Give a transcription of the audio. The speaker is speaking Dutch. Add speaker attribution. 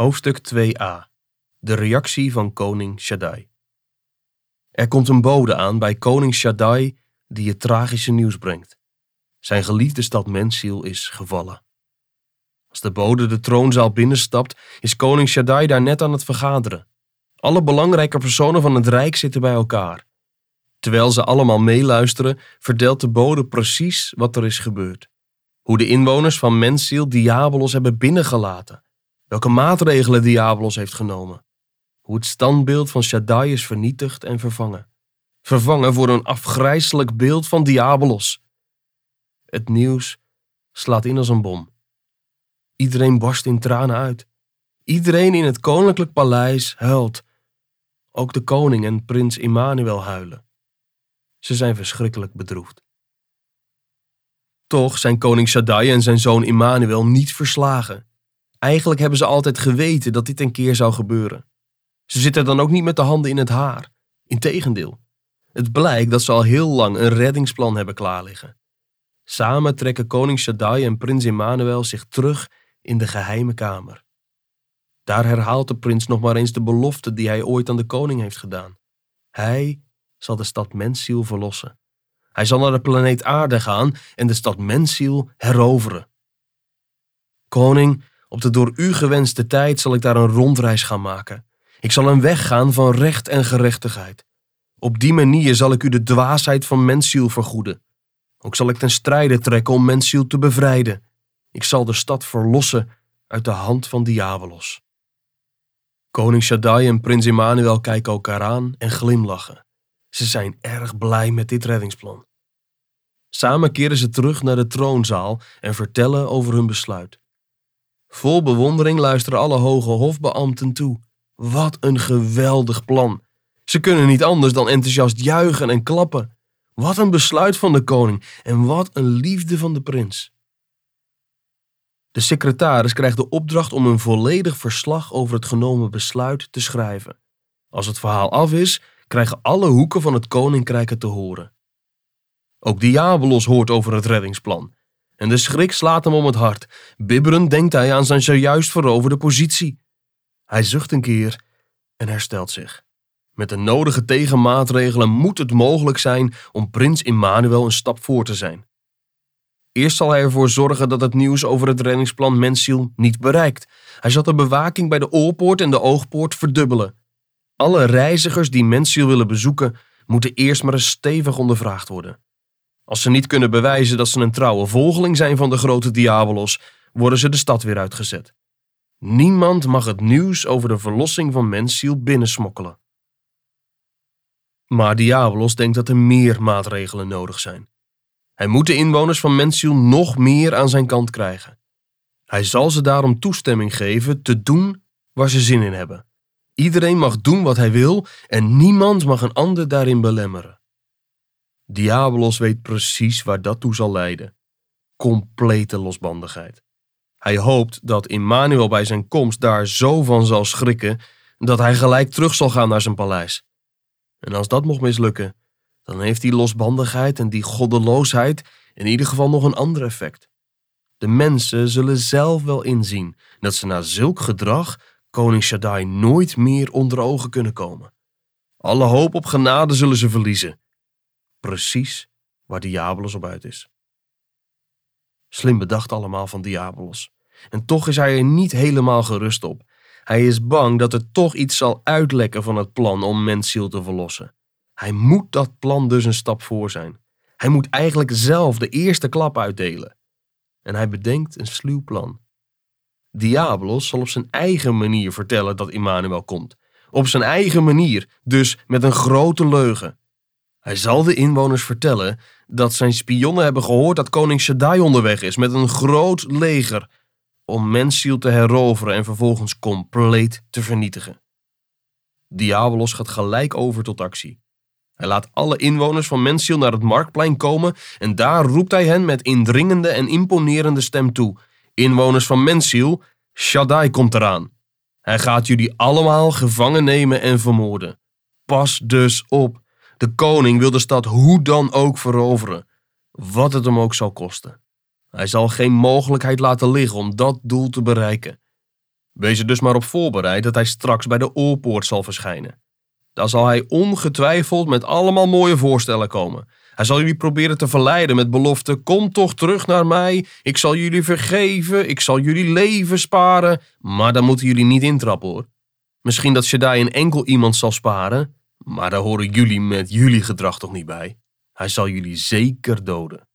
Speaker 1: Hoofdstuk 2a De reactie van koning Shaddai. Er komt een bode aan bij koning Shaddai die het tragische nieuws brengt. Zijn geliefde stad Mensiel is gevallen. Als de bode de troonzaal binnenstapt, is koning Shaddai daar net aan het vergaderen. Alle belangrijke personen van het rijk zitten bij elkaar. Terwijl ze allemaal meeluisteren, vertelt de bode precies wat er is gebeurd. Hoe de inwoners van Mensiel Diabolos hebben binnengelaten welke maatregelen Diabolos heeft genomen, hoe het standbeeld van Shaddai is vernietigd en vervangen, vervangen voor een afgrijselijk beeld van Diabolos. Het nieuws slaat in als een bom. Iedereen barst in tranen uit. Iedereen in het koninklijk paleis huilt. Ook de koning en prins Immanuel huilen. Ze zijn verschrikkelijk bedroefd. Toch zijn koning Shaddai en zijn zoon Immanuel niet verslagen. Eigenlijk hebben ze altijd geweten dat dit een keer zou gebeuren. Ze zitten dan ook niet met de handen in het haar. Integendeel. Het blijkt dat ze al heel lang een reddingsplan hebben klaarliggen. Samen trekken koning Shaddai en prins Emmanuel zich terug in de geheime kamer. Daar herhaalt de prins nog maar eens de belofte die hij ooit aan de koning heeft gedaan. Hij zal de stad Mensiel verlossen. Hij zal naar de planeet Aarde gaan en de stad Mensiel heroveren. Koning, op de door u gewenste tijd zal ik daar een rondreis gaan maken. Ik zal een weg gaan van recht en gerechtigheid. Op die manier zal ik u de dwaasheid van mensziel vergoeden. Ook zal ik ten strijde trekken om mensziel te bevrijden. Ik zal de stad verlossen uit de hand van Diabolos. Koning Shaddai en prins Emmanuel kijken elkaar aan en glimlachen. Ze zijn erg blij met dit reddingsplan. Samen keren ze terug naar de troonzaal en vertellen over hun besluit. Vol bewondering luisteren alle hoge hofbeambten toe. Wat een geweldig plan. Ze kunnen niet anders dan enthousiast juichen en klappen. Wat een besluit van de koning en wat een liefde van de prins. De secretaris krijgt de opdracht om een volledig verslag over het genomen besluit te schrijven. Als het verhaal af is, krijgen alle hoeken van het koninkrijk het te horen. Ook Diabolos hoort over het reddingsplan en de schrik slaat hem om het hart. Bibberend denkt hij aan zijn zojuist veroverde positie. Hij zucht een keer en herstelt zich. Met de nodige tegenmaatregelen moet het mogelijk zijn om prins Immanuel een stap voor te zijn. Eerst zal hij ervoor zorgen dat het nieuws over het reddingsplan Mensiel niet bereikt. Hij zal de bewaking bij de oorpoort en de oogpoort verdubbelen. Alle reizigers die Mensiel willen bezoeken, moeten eerst maar eens stevig ondervraagd worden. Als ze niet kunnen bewijzen dat ze een trouwe volgeling zijn van de grote Diabolos, worden ze de stad weer uitgezet. Niemand mag het nieuws over de verlossing van mensziel binnensmokkelen. Maar Diabolos denkt dat er meer maatregelen nodig zijn. Hij moet de inwoners van Mensziel nog meer aan zijn kant krijgen. Hij zal ze daarom toestemming geven te doen waar ze zin in hebben. Iedereen mag doen wat hij wil en niemand mag een ander daarin belemmeren. Diabolos weet precies waar dat toe zal leiden. Complete losbandigheid. Hij hoopt dat Immanuel bij zijn komst daar zo van zal schrikken dat hij gelijk terug zal gaan naar zijn paleis. En als dat mocht mislukken, dan heeft die losbandigheid en die goddeloosheid in ieder geval nog een ander effect. De mensen zullen zelf wel inzien dat ze na zulk gedrag koning Shaddai nooit meer onder ogen kunnen komen. Alle hoop op genade zullen ze verliezen precies waar Diabolos op uit is. Slim bedacht allemaal van Diabolos. En toch is hij er niet helemaal gerust op. Hij is bang dat er toch iets zal uitlekken van het plan om mensziel te verlossen. Hij moet dat plan dus een stap voor zijn. Hij moet eigenlijk zelf de eerste klap uitdelen. En hij bedenkt een sluw plan. Diabolos zal op zijn eigen manier vertellen dat Immanuel komt. Op zijn eigen manier, dus met een grote leugen. Hij zal de inwoners vertellen dat zijn spionnen hebben gehoord dat koning Shaddai onderweg is met een groot leger om Mensiel te heroveren en vervolgens compleet te vernietigen. Diabolos gaat gelijk over tot actie. Hij laat alle inwoners van Mensiel naar het marktplein komen en daar roept hij hen met indringende en imponerende stem toe. Inwoners van Mensiel, Shaddai komt eraan. Hij gaat jullie allemaal gevangen nemen en vermoorden. Pas dus op. De koning wil de stad hoe dan ook veroveren, wat het hem ook zal kosten. Hij zal geen mogelijkheid laten liggen om dat doel te bereiken. Wees er dus maar op voorbereid dat hij straks bij de oorpoort zal verschijnen. Daar zal hij ongetwijfeld met allemaal mooie voorstellen komen. Hij zal jullie proberen te verleiden met beloften: Kom toch terug naar mij, ik zal jullie vergeven, ik zal jullie leven sparen. Maar dan moeten jullie niet intrappen hoor. Misschien dat Shaddai een enkel iemand zal sparen, maar daar horen jullie met jullie gedrag toch niet bij. Hij zal jullie zeker doden.